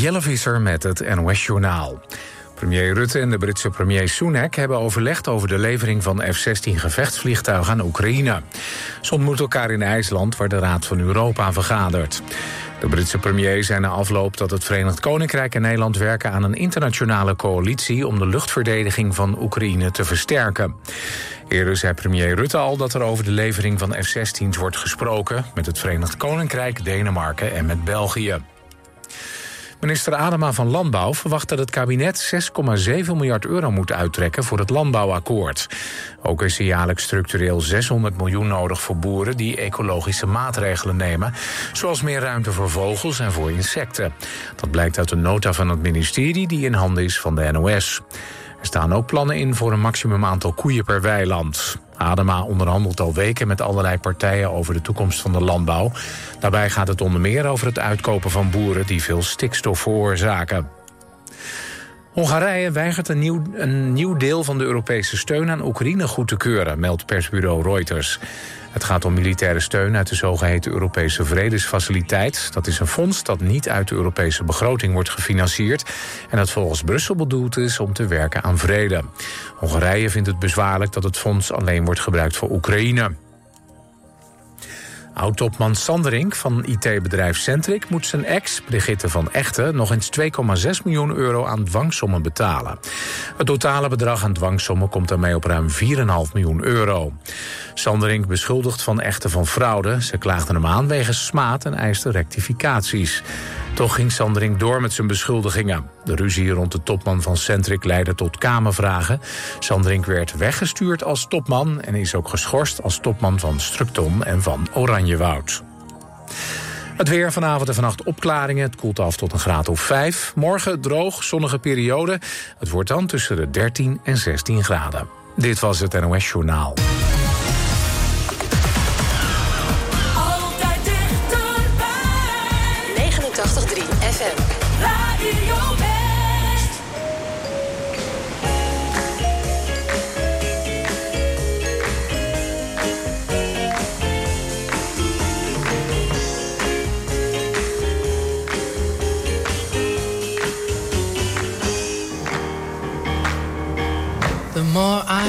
Jelle Visser met het NOS-journaal. Premier Rutte en de Britse premier Sunak hebben overlegd over de levering van F-16 gevechtsvliegtuigen aan Oekraïne. Ze ontmoeten elkaar in IJsland, waar de Raad van Europa vergadert. De Britse premier zei na afloop dat het Verenigd Koninkrijk en Nederland werken aan een internationale coalitie om de luchtverdediging van Oekraïne te versterken. Eerder zei premier Rutte al dat er over de levering van F-16's wordt gesproken met het Verenigd Koninkrijk, Denemarken en met België. Minister Adema van Landbouw verwacht dat het kabinet 6,7 miljard euro moet uittrekken voor het landbouwakkoord. Ook is er jaarlijks structureel 600 miljoen nodig voor boeren die ecologische maatregelen nemen, zoals meer ruimte voor vogels en voor insecten. Dat blijkt uit de nota van het ministerie die in handen is van de NOS. Er staan ook plannen in voor een maximum aantal koeien per weiland. Adema onderhandelt al weken met allerlei partijen over de toekomst van de landbouw. Daarbij gaat het onder meer over het uitkopen van boeren die veel stikstof veroorzaken. Hongarije weigert een nieuw, een nieuw deel van de Europese steun aan Oekraïne goed te keuren, meldt persbureau Reuters. Het gaat om militaire steun uit de zogeheten Europese Vredesfaciliteit. Dat is een fonds dat niet uit de Europese begroting wordt gefinancierd... en dat volgens Brussel bedoeld is om te werken aan vrede. Hongarije vindt het bezwaarlijk dat het fonds alleen wordt gebruikt voor Oekraïne. Oud-topman Sanderink van IT-bedrijf Centric moet zijn ex, Brigitte van Echten, nog eens 2,6 miljoen euro aan dwangsommen betalen. Het totale bedrag aan dwangsommen komt daarmee op ruim 4,5 miljoen euro. Sanderink beschuldigt van Echten van fraude. Ze klaagden hem aan wegens smaad en eiste rectificaties. Toch ging Sanderink door met zijn beschuldigingen. De ruzie rond de topman van Centric leidde tot kamervragen. Sanderink werd weggestuurd als topman... en is ook geschorst als topman van Structon en van Oranjewoud. Het weer vanavond en vannacht opklaringen. Het koelt af tot een graad of 5. Morgen droog, zonnige periode. Het wordt dan tussen de 13 en 16 graden. Dit was het NOS Journaal.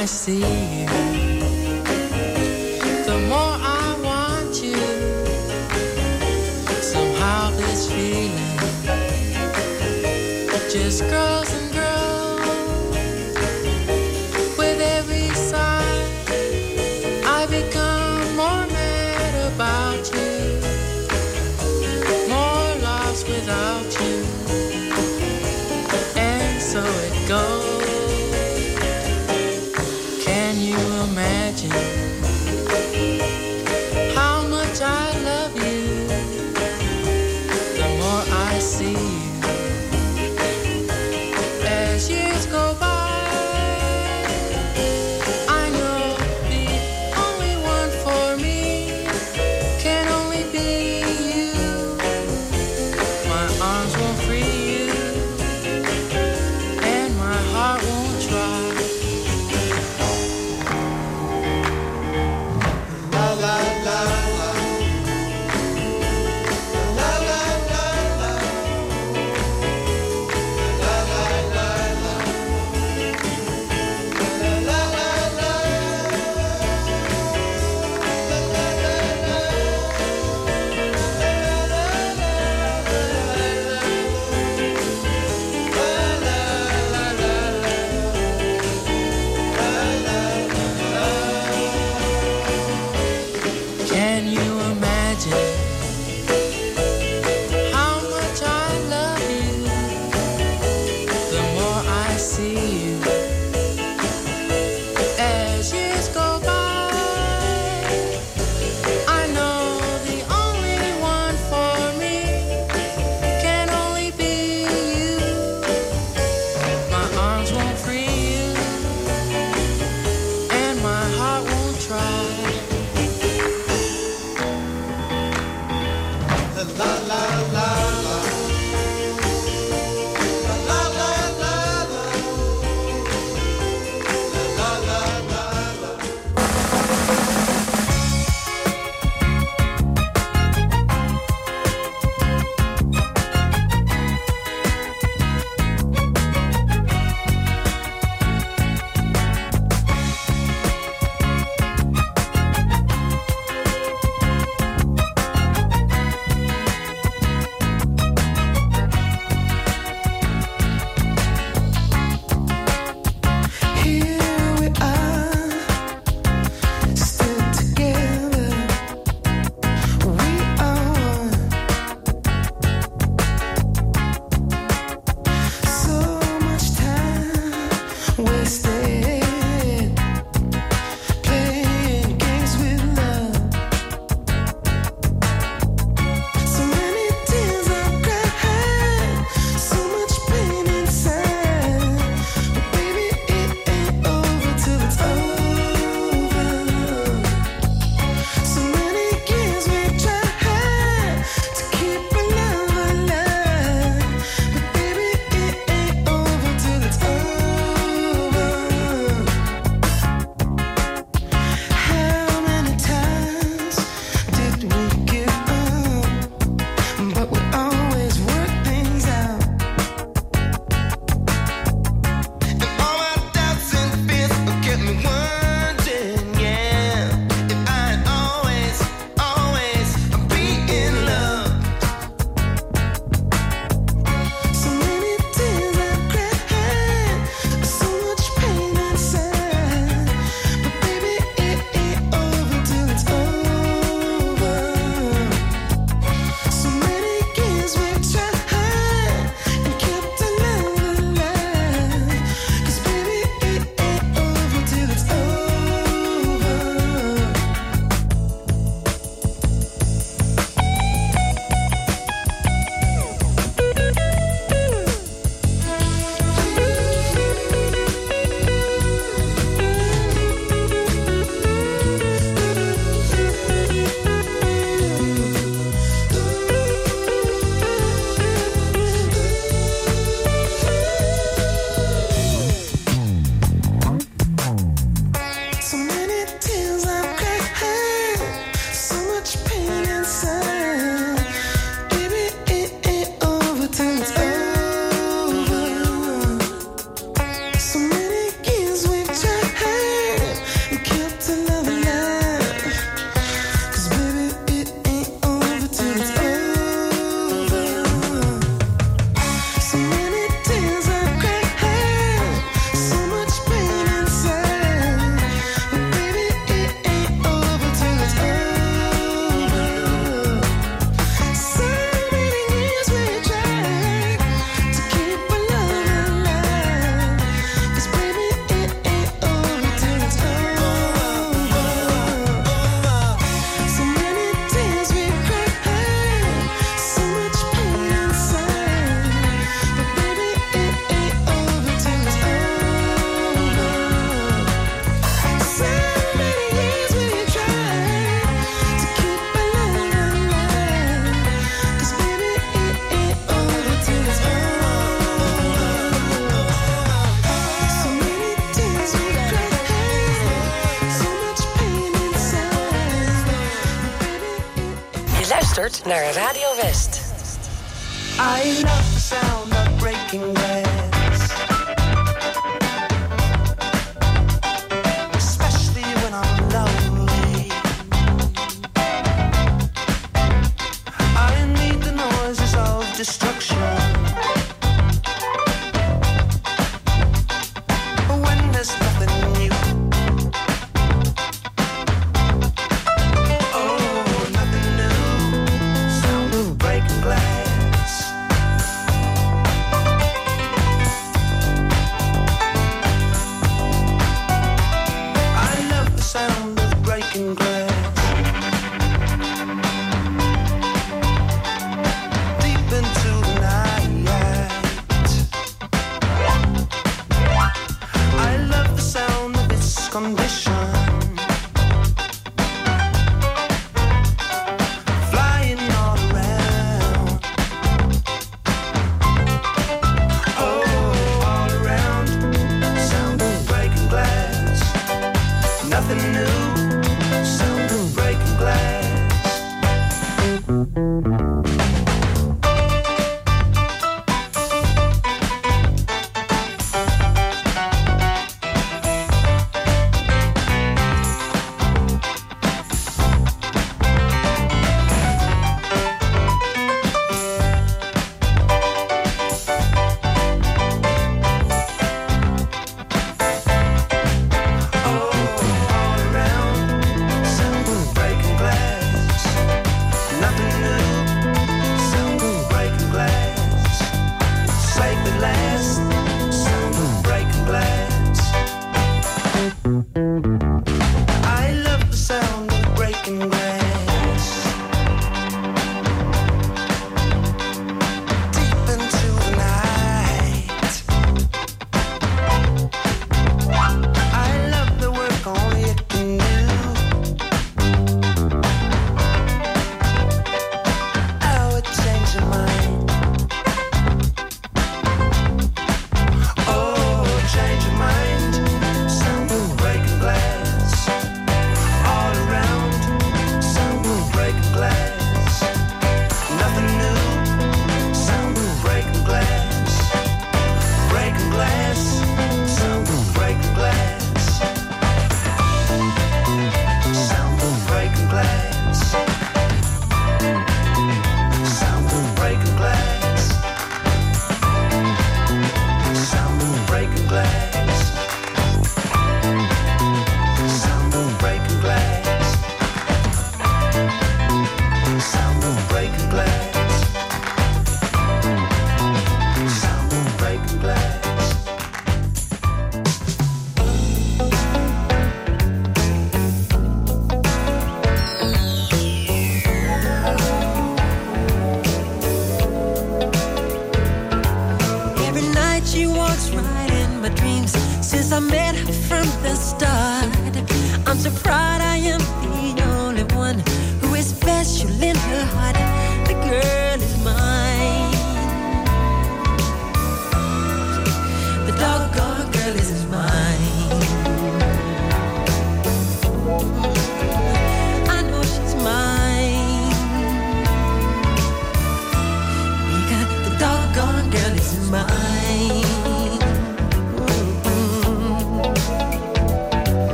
I see you,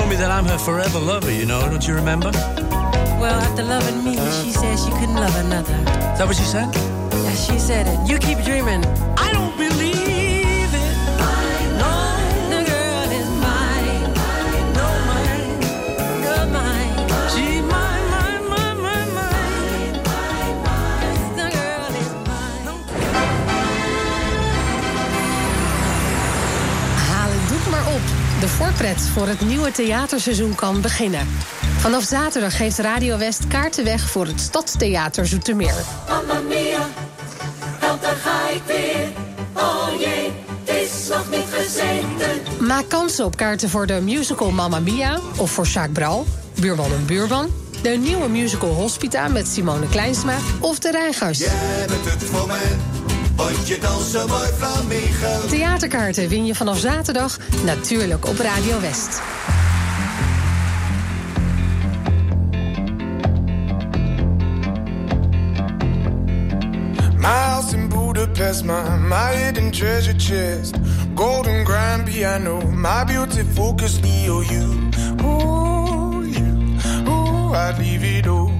told me that I'm her forever lover, you know, don't you remember? Well, after loving me, uh. she said she couldn't love another. Is that what she said? Yeah, she said it. You keep dreaming. I don't believe voorpret voor het nieuwe theaterseizoen kan beginnen. Vanaf zaterdag geeft Radio West kaarten weg voor het Stadstheater Zoetermeer. Mamma mia, help daar ga ik weer. Oh jee, het is nog niet gezeten. Maak kans op kaarten voor de musical Mamma Mia of voor Jacques Bral, Buurman en Buurman. De nieuwe musical Hospita met Simone Kleinsma of de Reigers. Jij bent het voor mij, want je danst zo mooi flamenco. Theaterkaarten win je vanaf zaterdag natuurlijk op Radio West. House in Budapest, my, my hidden treasure chest. Golden grand piano, my beauty focus EOU. Ooh, you, ooh, I'd leave it all.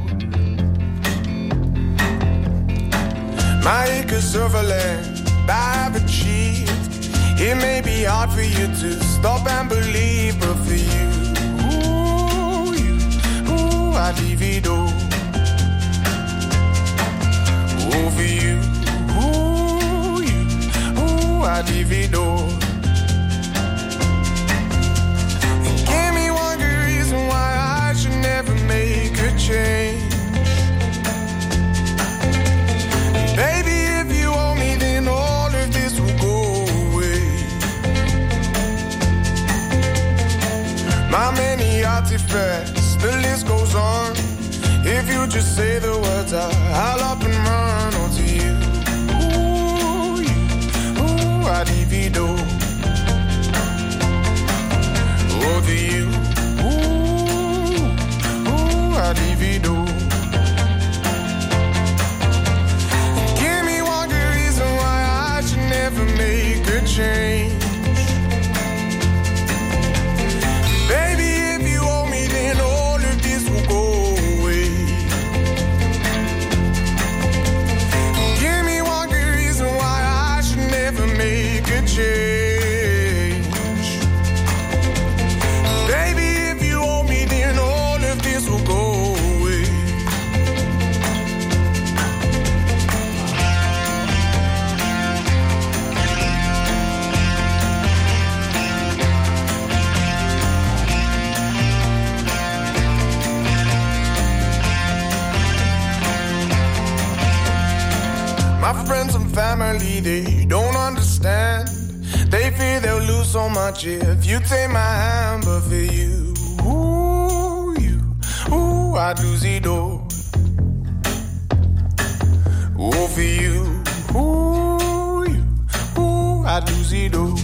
My acres of land I've achieved. It may be hard for you to stop and believe, but for you, ooh, you, ooh, I'd leave it all. Over you, ooh, you, ooh, I divido. Give me one good reason why I should never make a change. 31st. The list goes on. If you just say the words out, I'll up and run onto you. Ooh, you. ooh, I'd even do. Much if you take my hand, but for you, ooh, you, ooh, I'd lose it all. Ooh, for you, ooh, you, ooh, I'd lose it all.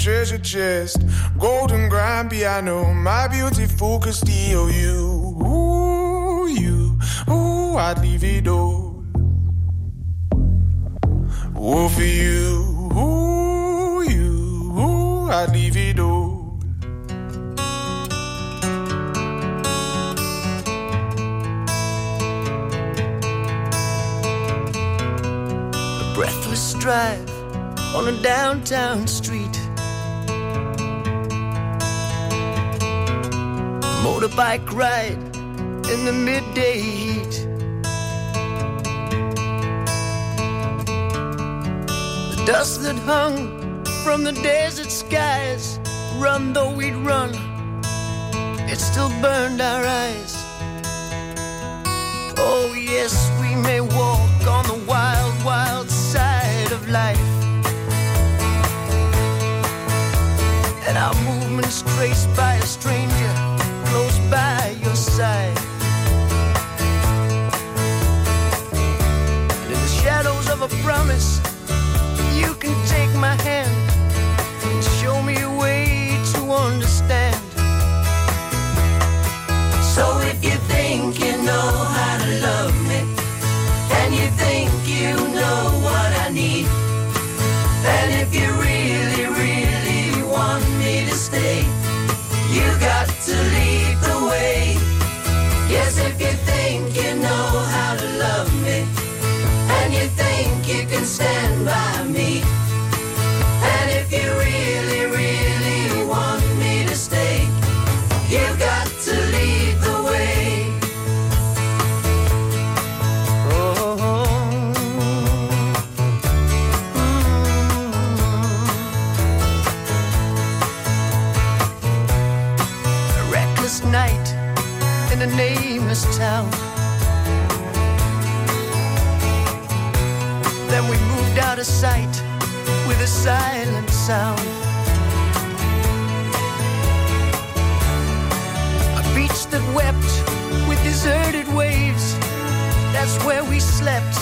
Treasure chest. Golden grand piano, my beautiful Castillo. You, ooh, you, ooh, I'd leave it all. Ooh, for you, ooh, you, ooh, I'd leave it all. Breathless drive on a downtown street. Motorbike ride in the midday heat. The dust that hung from the desert skies, run though we'd run, it still burned our eyes. Oh, yes, we may walk on the wild, wild side of life. And our movements traced by a stranger close side. And in the shadows of a promise, you can take my hand and show me a way to understand. So if you think you know silent sound. A beach that wept with deserted waves. That's where we slept,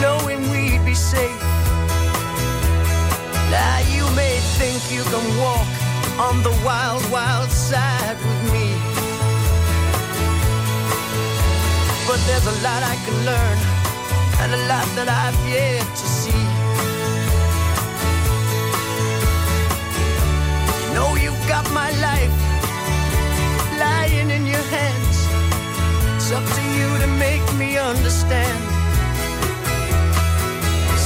knowing we'd be safe. Now you may think you can walk on the wild, wild side with me. But there's a lot I can learn, and a lot that I've yet to got my life lying in your hands. It's up to you to make me understand.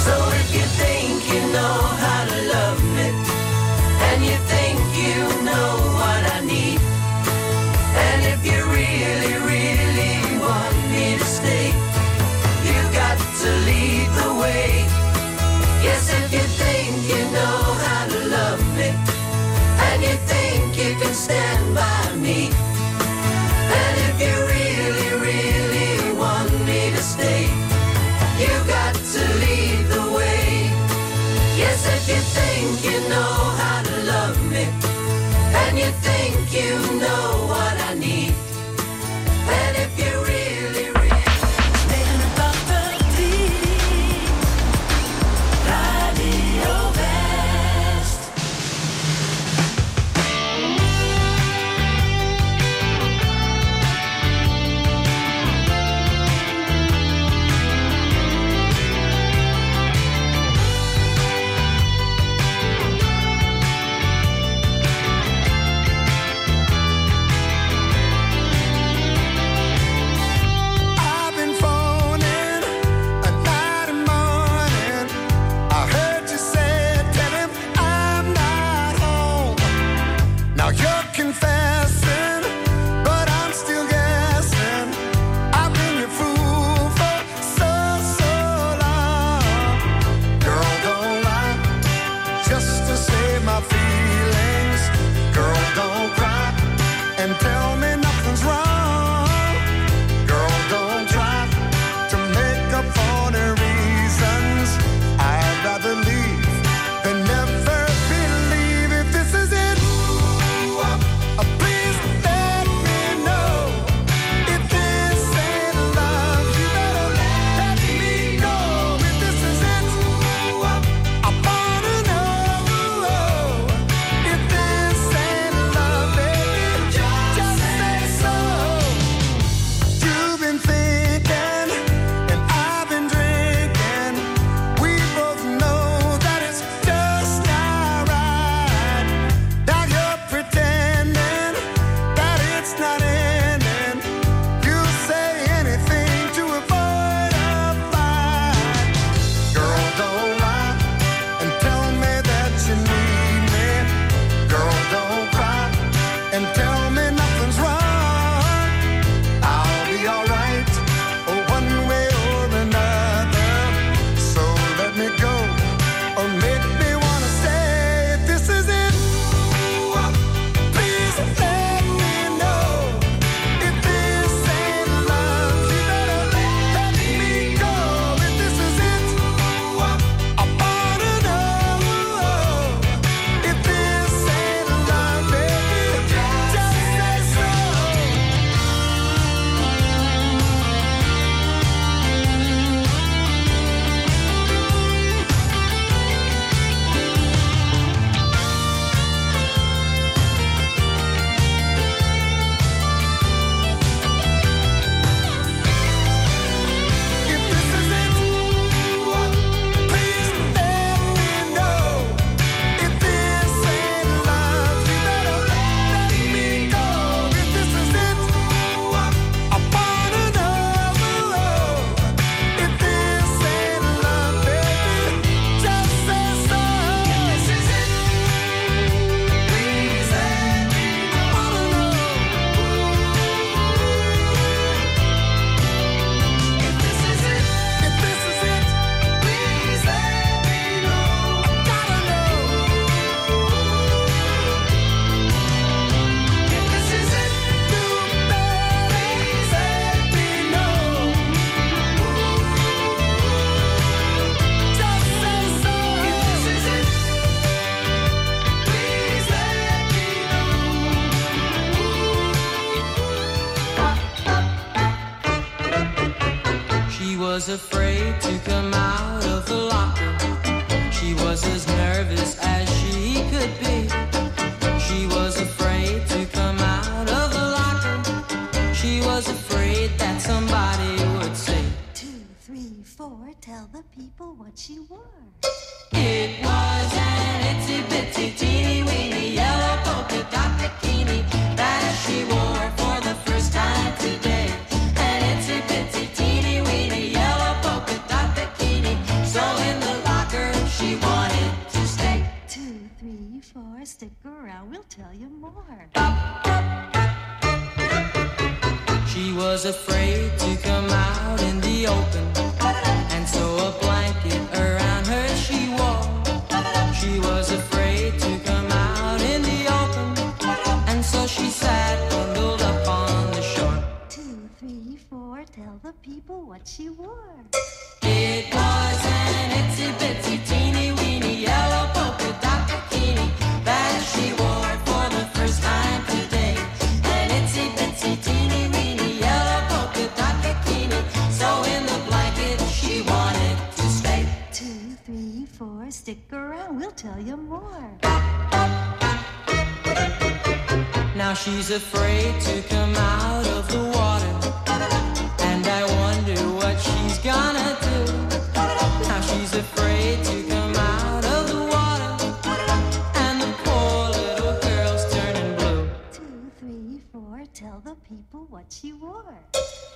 So if you think you know how to love me, and you think you know what I need, and if you really, really want me to stay, you got to lead the way. Yes, if you think you know can stand by me, and if you really, really want me to stay, you got to lead the way. Yes, if you think you know how to love me, and you think you know what I need,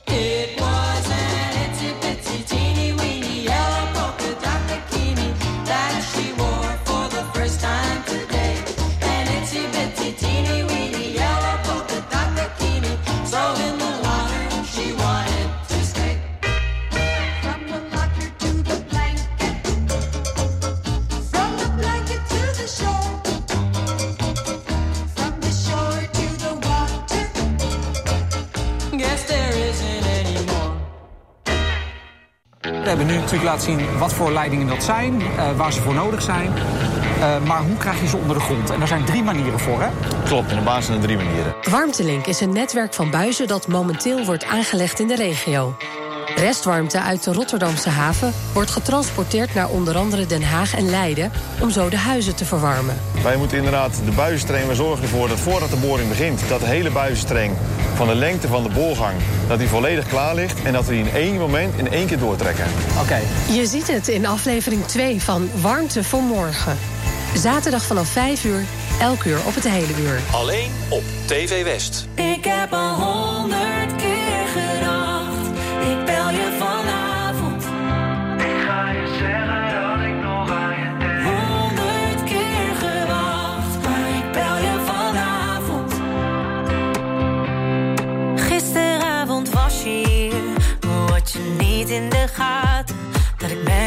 It wasn't. natuurlijk laat zien wat voor leidingen dat zijn, eh, waar ze voor nodig zijn. Eh, maar hoe krijg je ze onder de grond? En daar zijn drie manieren voor, hè? Klopt, in de basis zijn er drie manieren. Warmtelink is een netwerk van buizen dat momenteel wordt aangelegd in de regio. Restwarmte uit de Rotterdamse haven wordt getransporteerd naar onder andere Den Haag en Leiden om zo de huizen te verwarmen. Wij moeten inderdaad de buizenstreng, we zorgen ervoor dat voordat de boring begint, dat hele buizenstreng van de lengte van de boorgang, dat die volledig klaar ligt en dat we die in één moment in één keer doortrekken. Oké. Je ziet het in aflevering 2 van Warmte voor Morgen. Zaterdag vanaf 5 uur, elk uur of het hele uur. Alleen op TV West. Ik heb al 100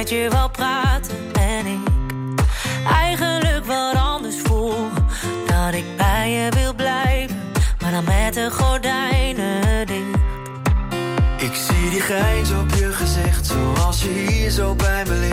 met je wou praten en ik eigenlijk wat anders voel. Dat ik bij je wil blijven, maar dan met de gordijnen dicht. Ik zie die grijns op je gezicht, zoals je hier zo bij me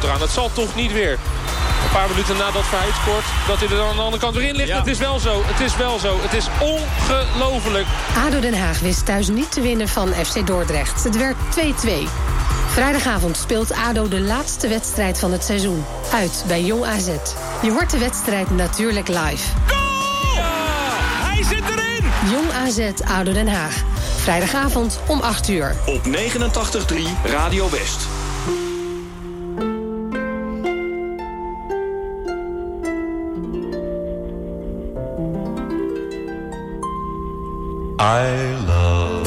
komt eraan. Het zal toch niet weer. Een paar minuten nadat Verheid scoort, dat hij er dan aan de andere kant weer in ligt. Het is wel zo, het is wel zo. Het is ongelooflijk. ADO Den Haag wist thuis niet te winnen van FC Dordrecht. Het werd 2-2. Vrijdagavond speelt ADO de laatste wedstrijd van het seizoen. Uit bij Jong AZ. Je hoort de wedstrijd natuurlijk live. Hij zit erin! Jong AZ ADO Den Haag. Vrijdagavond om 8 uur. Op 89.3 Radio West. I love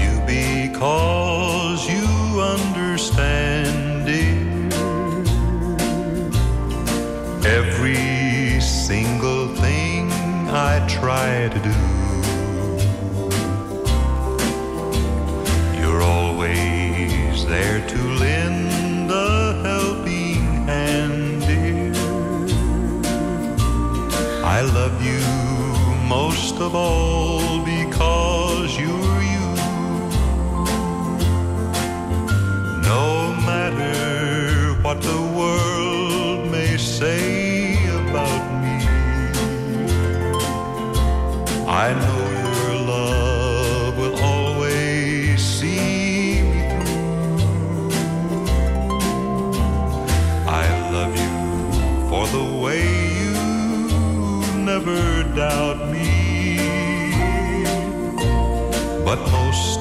you because you understand it. Every single thing I try to do, you're always there to lend a helping hand, dear. I love you most of all what the world may say about me, I know your love will always see me through. I love you for the way you never doubt me. But most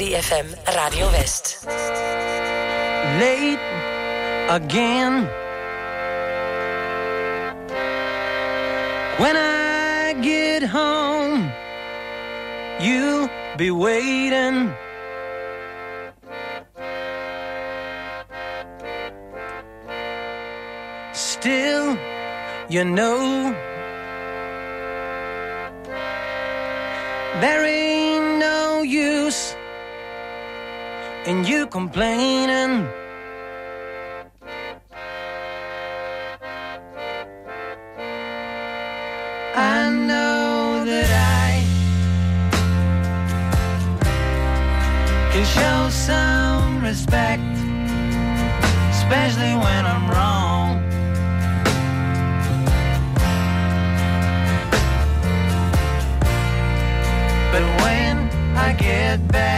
3FM Radio West. Late again. When I get home, you'll be waiting. Still, you know, there ain't no use and you complaining. I know that I can show some respect, especially when I'm wrong. But when I get back.